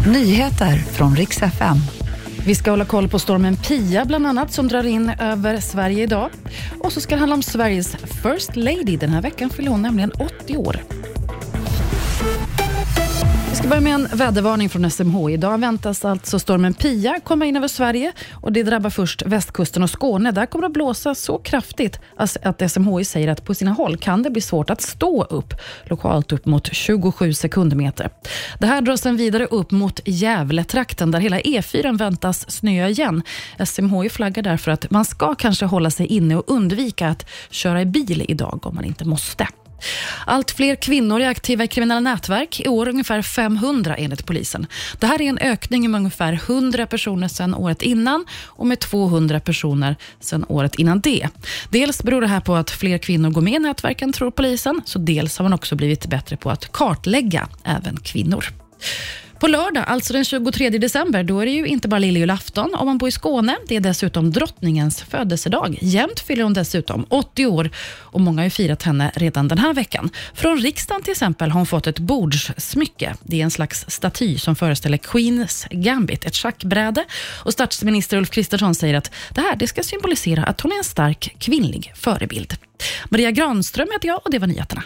Nyheter från riks FM. Vi ska hålla koll på stormen Pia bland annat som drar in över Sverige idag. Och så ska det handla om Sveriges First Lady. Den här veckan fyller hon nämligen 80 år. Vi ska börja med en vädervarning från SMHI. Idag väntas alltså stormen Pia komma in över Sverige och det drabbar först västkusten och Skåne. Där kommer det att blåsa så kraftigt att SMHI säger att på sina håll kan det bli svårt att stå upp, lokalt upp mot 27 sekundmeter. Det här drar sen vidare upp mot Gävletrakten där hela E4 väntas snöa igen. SMHI flaggar därför att man ska kanske hålla sig inne och undvika att köra i bil idag om man inte måste. Allt fler kvinnor är aktiva i kriminella nätverk. I år ungefär 500 enligt polisen. Det här är en ökning med ungefär 100 personer sedan året innan och med 200 personer sedan året innan det. Dels beror det här på att fler kvinnor går med i nätverken, tror polisen. Så dels har man också blivit bättre på att kartlägga även kvinnor. På lördag, alltså den 23 december, då är det ju inte bara lilljulafton om man bor i Skåne. Det är dessutom drottningens födelsedag. Jämt fyller hon dessutom 80 år och många har ju firat henne redan den här veckan. Från riksdagen till exempel har hon fått ett bordssmycke. Det är en slags staty som föreställer Queens Gambit, ett schackbräde. Och statsminister Ulf Kristersson säger att det här det ska symbolisera att hon är en stark kvinnlig förebild. Maria Granström heter jag och det var nyheterna.